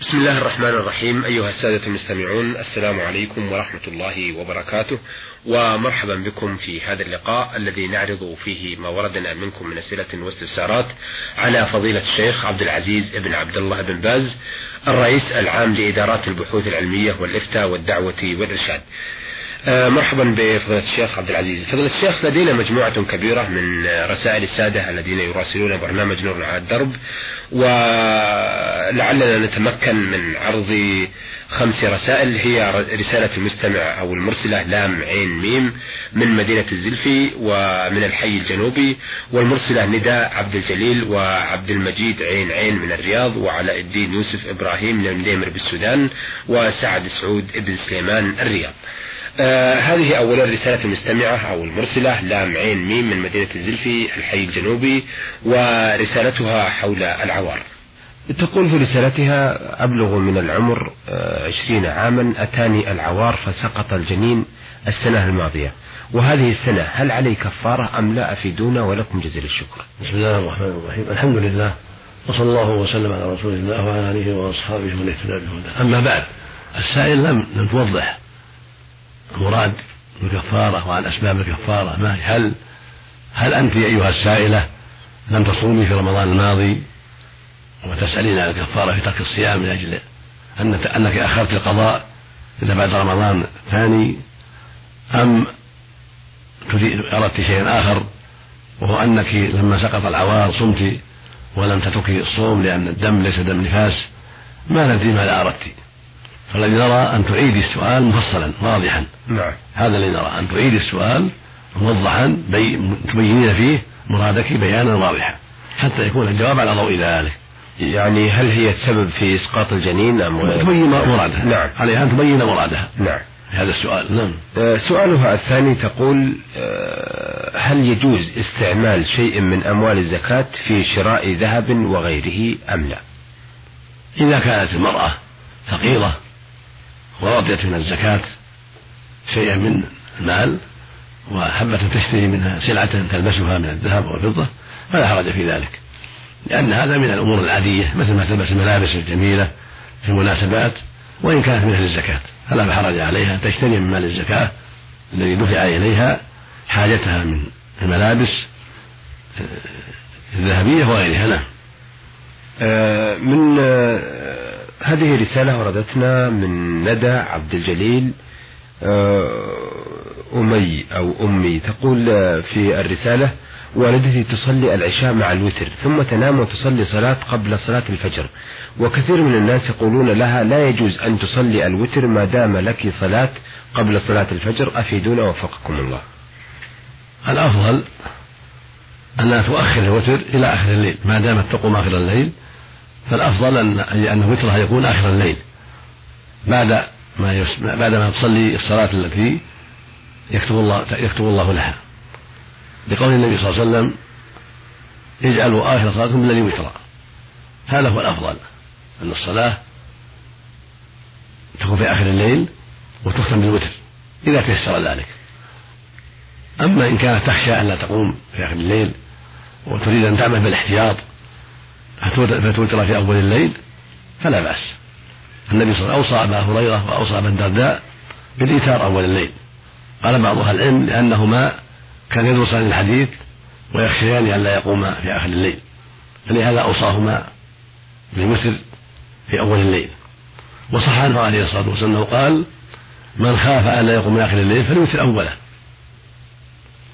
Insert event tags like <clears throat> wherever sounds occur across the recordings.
بسم الله الرحمن الرحيم. أيها السادة المستمعون السلام عليكم ورحمة الله وبركاته ومرحبا بكم في هذا اللقاء الذي نعرض فيه ما وردنا منكم من أسئلة واستفسارات على فضيلة الشيخ عبد العزيز بن عبد الله بن باز الرئيس العام لإدارات البحوث العلمية والإفتاء والدعوة والإرشاد. مرحبا بفضيلة الشيخ عبد العزيز. فضيلة الشيخ لدينا مجموعة كبيرة من رسائل السادة الذين يراسلون برنامج نور على الدرب ولعلنا نتمكن من عرض خمس رسائل. هي رسالة المستمع أو المرسلة لام عين ميم من مدينة الزلفي ومن الحي الجنوبي والمرسلة نداء عبد الجليل وعبد المجيد عين عين من الرياض وعلاء الدين يوسف إبراهيم من المديمر بالسودان وسعد سعود ابن سليمان الرياض. آه هذه أولا رسالة المستمعة أو المرسلة لام عين ميم من مدينة الزلفي الحي الجنوبي ورسالتها حول العوار. تقول في رسالتها أبلغ من العمر آه، عشرين عاما أتاني العوار فسقط الجنين السنة الماضية. وهذه السنة هل علي كفارة أم لا أفيدونا؟ ولكم جزيل الشكر. بسم الله الرحمن الرحيم. الحمد لله وصلى الله وسلم على رسول الله وعلى آله وأصحابه ومن اهتدى بهداه. أما بعد السائل لم لم توضح المراد بالكفارة وعن أسباب الكفارة ما هل هل أنت أيها السائلة لم تصومي في رمضان الماضي وتسألين عن الكفارة في ترك الصيام من أجل أنك أخرت القضاء إلى بعد رمضان الثاني أم أردت شيئا آخر وهو أنك لما سقط العوار صمت ولم تتركي الصوم لأن الدم ليس دم نفاس؟ ما ندري ماذا أردت فالذي نرى أن تعيدي السؤال مفصلا واضحا. نعم. هذا الذي نرى أن تعيدي السؤال موضحا بي تبينين فيه مرادك بيانا واضحا حتى يكون الجواب على ضوء ذلك. يعني هل هي السبب في إسقاط الجنين أم تبين مرادها. نعم. عليها أن تبين مرادها. نعم. هذا السؤال نعم. آه، سؤالها الثاني تقول آه، هل يجوز استعمال شيء من أموال الزكاة في شراء ذهب وغيره أم لا؟ إذا كانت المرأة فقيرة ورضيت من الزكاة شيئا من المال وحبت تشتري منها سلعة تلبسها من الذهب والفضة فلا حرج في ذلك. لأن هذا من الأمور العادية مثل ما تلبس الملابس الجميلة في المناسبات وإن كانت من أهل الزكاة. فلا حرج عليها تشتري من مال الزكاة الذي دفع إليها حاجتها من الملابس آه، الذهبية وغيرها. نعم. آه، من آه، هذه رسالة وردتنا من ندى عبد الجليل أمي أو أمي. تقول في الرسالة والدتي تصلي العشاء مع الوتر ثم تنام وتصلي صلاة قبل صلاة الفجر. وكثير من الناس يقولون لها لا يجوز أن تصلي الوتر ما دام لك صلاة قبل صلاة الفجر. أفيدونا وفقكم الله. الأفضل أنها تؤخر الوتر إلى آخر الليل ما دامت تقوم آخر الليل فالأفضل أن أن وترها يكون آخر الليل. بعد ما. بعد ما تصلي الصلاة التي يكتب الله يكتب الله لها. لقول النبي صلى الله عليه وسلم اجعلوا آخر صلاتكم بالليل وترا هذا هو الأفضل أن الصلاة تكون في آخر الليل وتختم بالوتر إذا تيسر ذلك. أما إن كانت تخشى أن لا تقوم في آخر الليل وتريد أن تعمل بالاحتياط فتوتر في أول الليل فلا بأس. النبي صلى الله عليه وسلم أوصى أبا هريرة وأوصى أبا الدرداء بالإيثار أول الليل. قال بعض أهل العلم لأنهما كان يدرسان الحديث ويخشيان أن لا يقوما في آخر الليل. فلهذا أوصاهما بالوتر في أول الليل. وصح عنه عليه الصلاة والسلام أنه قال من خاف أن لا يقوم آخر الليل فليوتر أوله.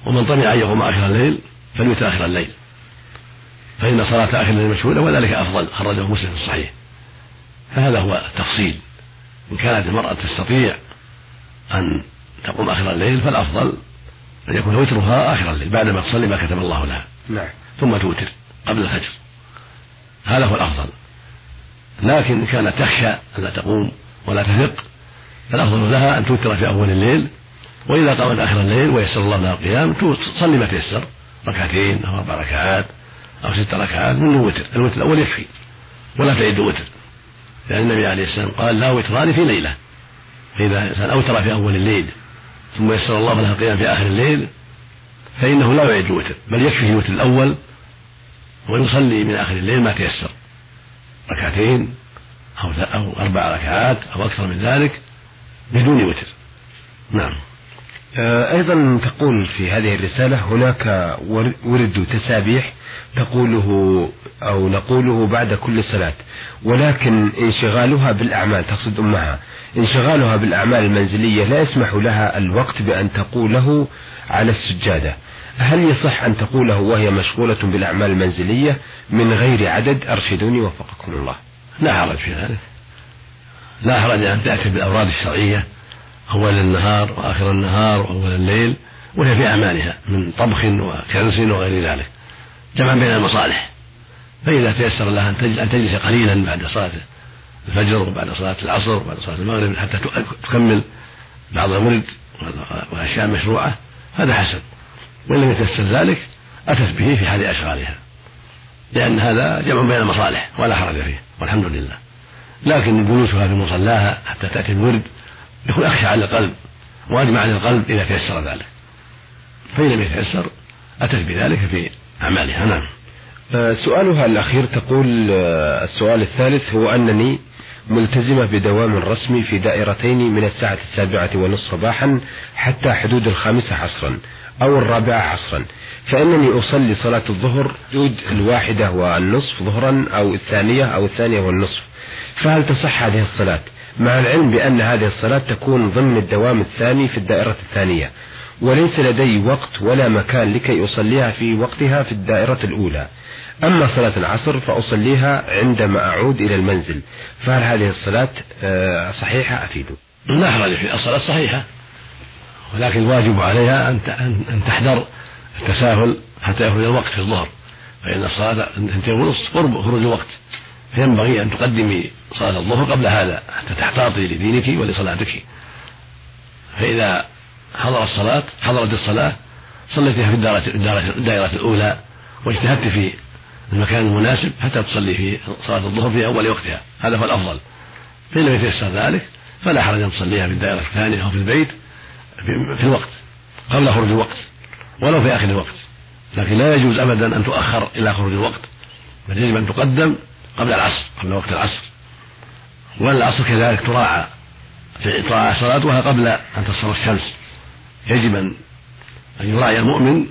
ومن طمع أن يقوم آخر الليل فليوتر آخر الليل. فإن صلاة آخر الليل مشهودة وذلك أفضل خرجه مسلم في الصحيح. فهذا هو التفصيل. إن كانت المرأة تستطيع أن تقوم آخر الليل فالأفضل أن يكون وترها آخر الليل بعدما تصلي ما كتب الله لها. نعم. ثم توتر قبل الفجر. هذا هو الأفضل. لكن إن كانت تخشى أن لا تقوم ولا تثق فالأفضل لها أن توتر في أول الليل وإذا قامت آخر الليل ويسر الله لها القيام تصلي ما تيسر ركعتين أو أربع ركعات. أو ست ركعات من الوتر. الوتر الأول يكفي ولا تعد وتر لأن النبي عليه السلام قال لا وتران في ليلة. فإذا الإنسان أوتر في أول الليل ثم يسر الله له القيام في آخر الليل فإنه لا يعد الوتر بل يكفيه الوتر الأول ويصلي من آخر الليل ما تيسر. ركعتين أو أو أربع ركعات أو أكثر من ذلك بدون وتر. نعم. أيضا تقول في هذه الرسالة هناك ورد تسابيح تقوله أو نقوله بعد كل صلاة ولكن انشغالها بالأعمال تقصد أمها انشغالها بالأعمال المنزلية لا يسمح لها الوقت بأن تقوله على السجادة. هل يصح أن تقوله وهي مشغولة بالأعمال المنزلية؟ من غير عدد أرشدوني وفقكم الله. لا حرج في ذلك. لا حرج أن تأتي بالأوراد الشرعية أول النهار وآخر النهار وأول الليل وهي في أعمالها من طبخ وكنس وغير ذلك جمع بين المصالح. فإذا تيسر لها أن تجلس قليلا بعد صلاة الفجر وبعد صلاة العصر وبعد صلاة المغرب حتى تكمل بعض الورد والأشياء المشروعة هذا حسن. وإن لم يتيسر ذلك أتت به في حال أشغالها. لأن هذا جمع بين المصالح ولا حرج فيه والحمد لله. لكن جلوسها في مصلاها حتى تأتي الورد يكون أخشى على القلب. وأجمع على القلب إذا تيسر ذلك. فإن لم يتيسر أتت بذلك في أعمالها. نعم. آه، سؤالها الأخير تقول آه، السؤال الثالث هو أنني ملتزمة بدوام رسمي في دائرتين من الساعة السابعة ونصف صباحا حتى حدود الخامسة عصرا أو الرابعة عصرا. فإنني أصلي صلاة الظهر حدود الواحدة والنصف ظهرا أو الثانية أو الثانية والنصف. فهل تصح هذه الصلاة؟ مع العلم بأن هذه الصلاة تكون ضمن الدوام الثاني في الدائرة الثانية وليس لدي وقت ولا مكان لكي أصليها في وقتها في الدائرة الأولى. أما صلاة العصر فأصليها عندما أعود إلى المنزل. فهل هذه الصلاة آه، صحيحة؟ أفيد. لا حرج في الصلاة صحيحة. ولكن الواجب عليها أن أن تحذر التساهل حتى يخرج الوقت في الظهر. فإن الصلاة تنتهي ونصف قرب خروج الوقت. فينبغي أن تقدمي صلاة الظهر قبل هذا حتى تحتاطي لدينك ولصلاتك. فإذا حضر الصلاة حضرت الصلاة صليتها في الدائرة, الدائرة الأولى واجتهدت في المكان المناسب حتى تصلي في صلاة الظهر في أول وقتها. هذا هو الأفضل. فإن لم يتيسر ذلك فلا حرج أن تصليها في الدائرة الثانية أو في البيت في الوقت قبل خروج الوقت ولو في آخر الوقت. لكن لا يجوز أبدا أن تؤخر إلى خروج الوقت بل يجب أن تقدم قبل العصر قبل وقت العصر. والعصر كذلك تراعى تراعى صلاتها قبل أن تصفر الشمس. يجب أن يراعي المؤمن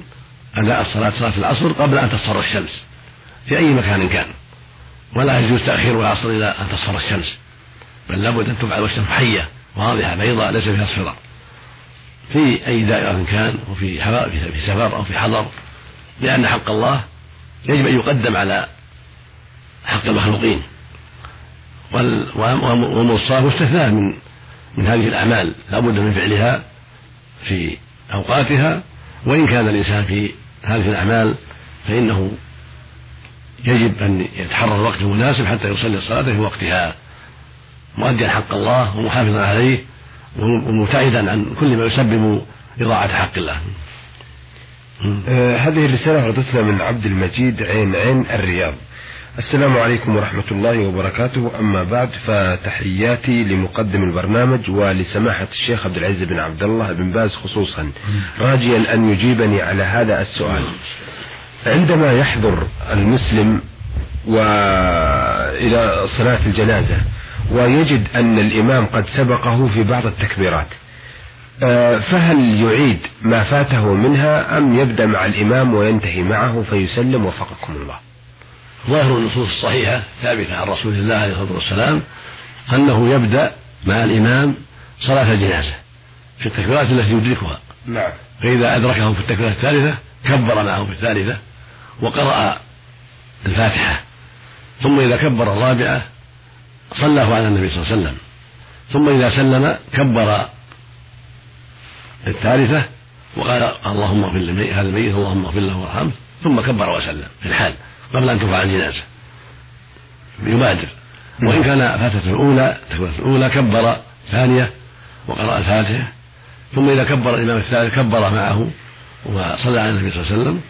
أداء الصلاة صلاة العصر قبل أن تصفر الشمس في أي مكان كان. ولا يجوز تأخير العصر إلى أن تصفر الشمس. بل لابد أن تفعل والشمس حية. واضحة بيضاء ليس فيها اصفرار في أي دائرة كان وفي في سفر أو في حضر. لأن حق الله يجب أن يقدم على حق المخلوقين. والمصاف مستثناة من من هذه الأعمال. لا بد من فعلها في أوقاتها. وإن كان الإنسان في هذه الأعمال فإنه يجب أن يتحرر الوقت المناسب حتى يصلي الصلاة في وقتها. مؤديا حق الله ومحافظا عليه ومبتعدا عن كل ما يسبب إضاعة حق الله. آه هذه الرسالة وردتنا من عبد المجيد عين عين الرياض. السلام عليكم ورحمة الله وبركاته. أما بعد فتحياتي لمقدم البرنامج ولسماحة الشيخ عبد العزيز بن عبد الله بن باز خصوصا راجيا أن يجيبني على هذا السؤال. عندما يحضر المسلم وإلى صلاة الجنازة ويجد أن الإمام قد سبقه في بعض التكبيرات آه، فهل يعيد ما فاته منها أم يبدأ مع الإمام وينتهي معه فيسلم وفقكم الله؟ ظاهر النصوص الصحيحة ثابتة عن رسول الله عليه الصلاة والسلام أنه يبدأ مع الإمام صلاة الجنازة في التكبيرات التي يدركها. نعم. فإذا أدركه في التكبيرة الثالثة كبر معه في الثالثة وقرأ الفاتحة. ثم إذا كبر الرابعة صلاه على النبي صلى الله عليه وسلم. ثم إذا سلم كبر الثالثة وقال اللهم اغفر هذا الميت اللهم اغفر له وارحمه ثم كبر وسلم في الحال. قبل أن ترفع الجنازة. يبادر. وإن كان فاتته الأولى التكبيرة الأولى كبر ثانية وقرأ الفاتحة. ثم إذا كبر الإمام الثالث كبر معه وصلى على النبي صلى الله عليه وسلم.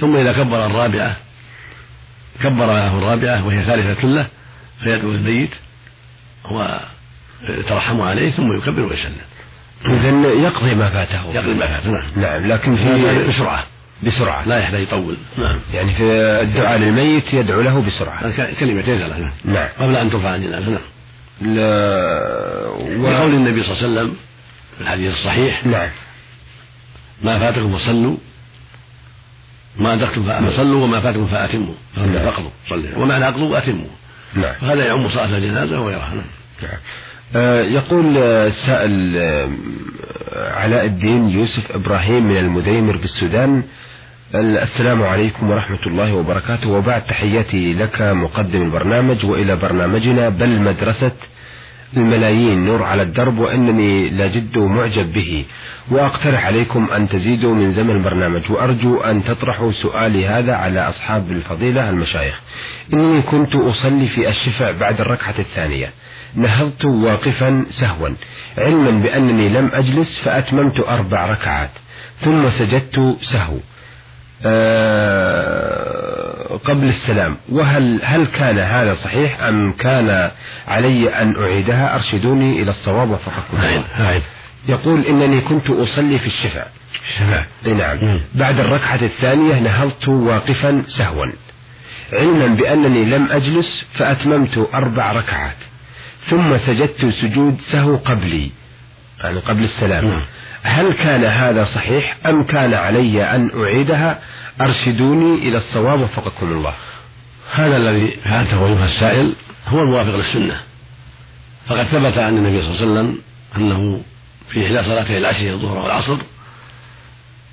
ثم إذا كبر الرابعة كبر معه الرابعة وهي ثالثة له فيدعو الميت ويترحم عليه ثم يكبر ويسلم. إذا يقضي ما فاته. يقضي ما فاته نعم. نعم لكن في بسرعة. بسرعة. لا يحتاج يطول. نعم. يعني في الدعاء للميت يدعو له بسرعة. كلمتين ثلاثة نعم. قبل أن ترفع الجنازة نعم و... لقول النبي صلى الله عليه وسلم في الحديث الصحيح نعم. ما فاتكم فصلوا ما أدركتم فصلوا وما فاتكم فأتموا. نعم. فاقضوا صلوا. ومعنى أقضوا أتموا. نعم. فهذا يعم صلاة الجنازة وغيرها نعم. يقول السائل آه، علاء الدين يوسف إبراهيم من المديمر بالسودان السلام عليكم ورحمة الله وبركاته. وبعد تحياتي لك مقدم البرنامج وإلى برنامجنا بل مدرسة الملايين نور على الدرب وإنني لجد معجب به. وأقترح عليكم أن تزيدوا من زمن البرنامج وأرجو أن تطرحوا سؤالي هذا على أصحاب الفضيلة المشايخ. إني كنت أصلي في الشفع بعد الركعة الثانية. نهضت واقفا سهوا علما بأنني لم أجلس فأتممت أربع ركعات ثم سجدت سهو. آه، قبل السلام وهل هل كان هذا صحيح أم كان علي أن أعيدها؟ أرشدوني إلى الصواب وفقكم الله. يقول إنني كنت أصلي في الشفع الشفع نعم. بعد الركعة الثانية نهضت واقفا سهوا. علما بأنني لم أجلس فأتممت أربع ركعات. ثم سجدت سجود سهو قبلي. يعني قبل السلام. هل كان هذا صحيح أم كان علي أن أعيدها؟ أرشدوني إلى الصواب وفقكم الله. هذا الذي فعلته أيها السائل هو الموافق للسنة. فقد ثبت عن النبي صلى الله عليه وسلم أنه في إحدى صلاتي العشر الظهر والعصر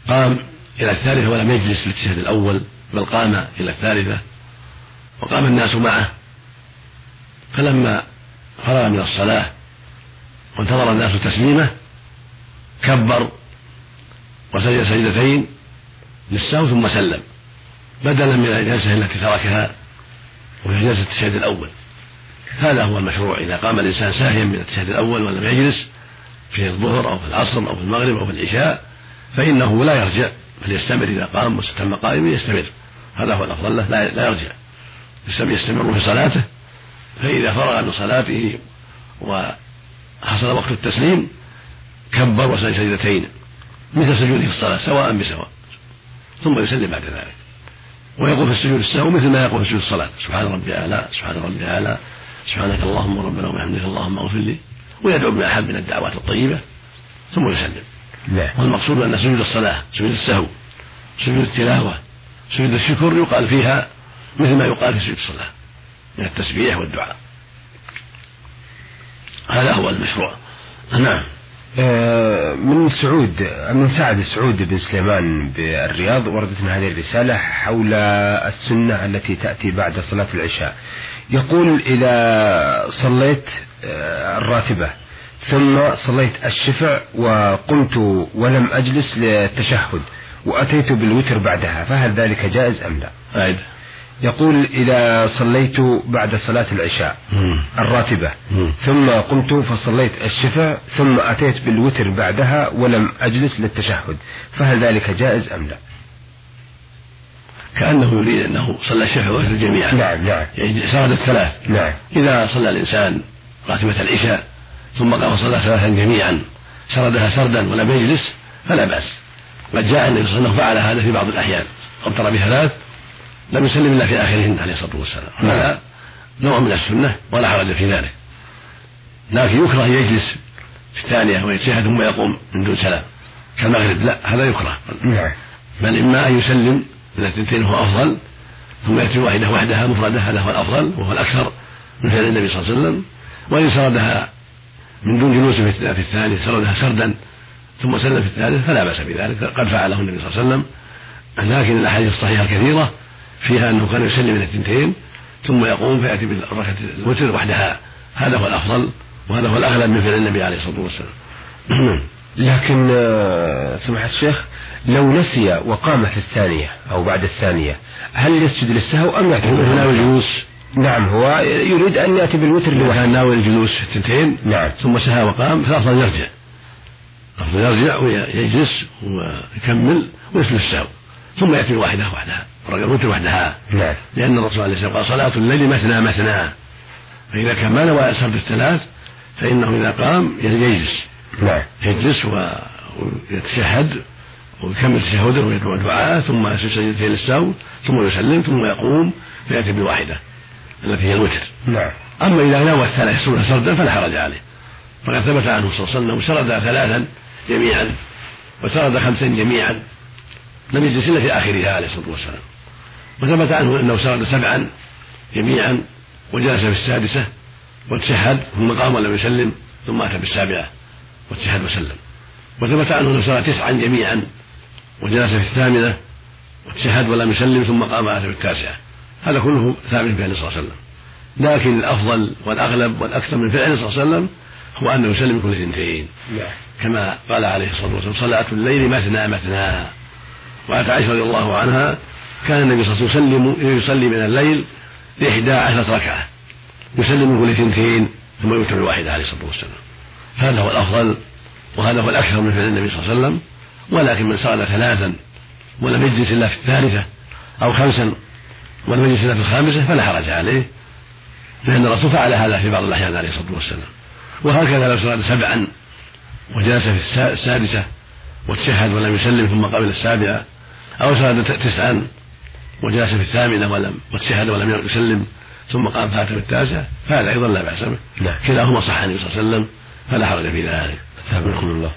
قام إلى الثالثة ولم يجلس للتشهد الأول بل قام إلى الثالثة وقام الناس معه. فلما فرغ من الصلاة وانتظر الناس تسليمه كبر وسجد سجدتين للسهو ثم سلم. بدلا من الجلسة التي تركها وهي جلسة التشهد الأول. هذا هو المشروع. إذا قام الإنسان ساهيا من التشهد الأول ولم يجلس في الظهر أو في العصر أو في المغرب أو في العشاء فإنه لا يرجع بل يستمر إذا قام واستتم قائما يستمر. هذا هو الأفضل له لا يرجع. يستمر في صلاته فإذا فرغ من صلاته وحصل وقت التسليم كبر وسجد سجدتين مثل سجوده في الصلاة سواء بسواء ثم يسلم بعد ذلك. ويقول في السجود السهو مثل ما يقول في سجود الصلاة سبحان ربي أعلى سبحان ربي أعلى سبحانك اللهم ربنا وبحمدك اللهم اغفر لي ويدعو بما أحب من الدعوات الطيبة ثم يسلم. لا. والمقصود أن سجود الصلاة سجود السهو سجود التلاوة سجود الشكر يقال فيها مثل ما يقال في سجود الصلاة. من التسبيح والدعاء. هذا هو المشروع. نعم. آه، من سعود من سعد سعود بن سليمان بالرياض وردتنا هذه الرسالة حول السنة التي تأتي بعد صلاة العشاء. يقول إذا صليت آه، الراتبة ثم صليت الشفع وقمت ولم أجلس للتشهد وأتيت بالوتر بعدها فهل ذلك جائز أم لا؟ أعد يقول إذا صليت بعد صلاة العشاء الراتبة. ثم قمت فصليت الشفع ثم أتيت بالوتر بعدها ولم أجلس للتشهد. فهل ذلك جائز أم لا؟ كأنه يريد أنه صلى الشفع والوتر جميعا. نعم نعم. يعني سرد الثلاث. نعم. إذا صلى الإنسان راتبة العشاء ثم قام صلى ثلاثا جميعا سردها سردا ولم يجلس فلا بأس. قد جاء النبي صلى الله عليه وسلم فعل هذا في بعض الأحيان. أوتر بثلاث لم يسلم إلا في اخرهن عليه الصلاة والسلام. هذا نوع من السنة ولا حرج في ذلك. لكن يكره أن يجلس في الثانية ويتشهد ثم يقوم من دون سلام. كالمغرب لا هذا يكره. نعم. بل إما أن يسلم من الثنتين هو أفضل ثم يأتي واحدة وحدها مفرده هذا هو الأفضل وهو الأكثر من فعل النبي صلى الله عليه وسلم. وإن سردها من دون جلوس في الثاني سردها سردا ثم سلم في الثالث فلا بأس بذلك قد فعله النبي صلى الله عليه وسلم. لكن الأحاديث الصحيحة كثيره فيها أنه كان يسلم من الثنتين ثم يقوم فيأتي بالركعة الوتر وحدها. هذا هو الأفضل وهذا هو الأغلب من فعل النبي عليه الصلاة والسلام. <clears throat> لكن آه، سماحة الشيخ لو نسي وقام في الثانية أو بعد الثانية هل يسجد للسهو أم هو ناوي الجلوس. نعم هو يريد أن يأتي بالوتر لوحده كان ناوي الجلوس في الثنتين نعم. ثم سهى وقام فالأفضل يرجع. الأفضل يرجع ويجلس ويكمل ويسجد السهو ثم يأتي الواحدة وحدها الوتر وحدها. نعم. لأن الرسول عليه الصلاة والسلام قال صلاة الليل مثنى مثنى. فإذا كان ما نوى سرد الثلاث؟ فإنه إذا قام يجلس نعم. يجلس ويتشهد ويكمل تشهده ويدعو دعاء ثم يسجد سجدتين للسهو ثم يسلم ثم يقوم فيأتي بالواحدة التي هي الوتر. نعم. أما إذا نوى الثلاث سنة سردا فلا حرج عليه. فقد ثبت عنه صلى الله عليه وسلم سرد ثلاثا جميعا وسرد خمسا جميعا. لم يجلس إلا في آخرها عليه الصلاة والسلام. وثبت عنه أنه سرد سبعا جميعا وجلس في السادسة وتشهد ثم قام ولم يسلم ثم أتى بالسابعة وتشهد وسلم. وثبت عنه أنه سرد تسعا جميعا وجلس في الثامنة وتشهد ولم يسلم ثم قام وأتى بالتاسعة. هذا كله ثابت في النبي صلى الله عليه وسلم. لكن الأفضل والأغلب والأكثر من فعله صلى الله عليه وسلم هو أنه يسلم كل اثنتين. نعم. كما قال عليه الصلاة والسلام صلاة الليل مثنى مثنى وعن عائشة رضي الله عنها كان النبي صلى الله عليه وسلم يصلي من الليل إحدى عشرة ركعة. يسلم من كل اثنتين ثم يوتر الواحدة عليه الصلاة والسلام. هذا هو الأفضل وهذا هو الأكثر من فعل النبي صلى الله عليه وسلم. ولكن من صلى ثلاثا ولم يجلس إلا في الثالثة أو خمسا ولم يجلس إلا في الخامسة فلا حرج عليه لأن الرسول فعل هذا في بعض الأحيان عليه الصلاة والسلام. وهكذا لو صلى سبعا وجلس في السادسة وتشهد ولم يسلم ثم قبل السابعة أو صلى تسعا وجلس في الثامنة ولم وتشهد ولم يسلم ثم قام فاتى بالتاسعة فهذا أيضا لا بأس به. نعم. كلاهما صح النبي صلى الله عليه وسلم فلا حرج في ذلك. الله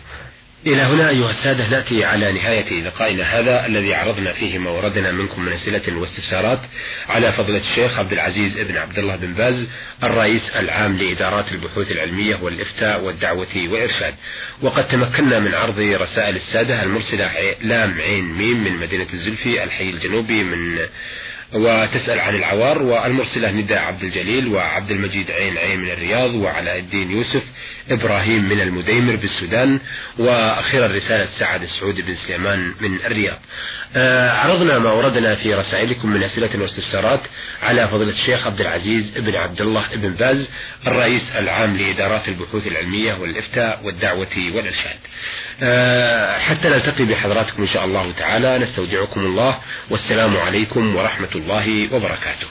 إلى هنا أيها السادة نأتي على نهاية لقائنا هذا الذي عرضنا فيه ما وردنا منكم من أسئلة واستفسارات على فضيلة الشيخ عبد العزيز بن عبد الله بن باز الرئيس العام لإدارات البحوث العلمية والإفتاء والدعوة والإرشاد. وقد تمكنا من عرض رسائل السادة المرسلة لام عين ميم من مدينة الزلفي الحي الجنوبي من وتسأل عن العوار والمرسلة نداء عبد الجليل وعبد المجيد عين عين من الرياض وعلاء الدين يوسف إبراهيم من المديمر بالسودان وأخيرا رسالة سعد السعود بن سليمان من الرياض. عرضنا ما وردنا في رسائلكم من أسئلة واستفسارات على فضيلة الشيخ عبد العزيز بن عبد الله بن باز الرئيس العام لإدارات البحوث العلمية والإفتاء والدعوة والإرشاد. آه، حتى نلتقي بحضراتكم إن شاء الله تعالى نستودعكم الله والسلام عليكم ورحمة الله وبركاته.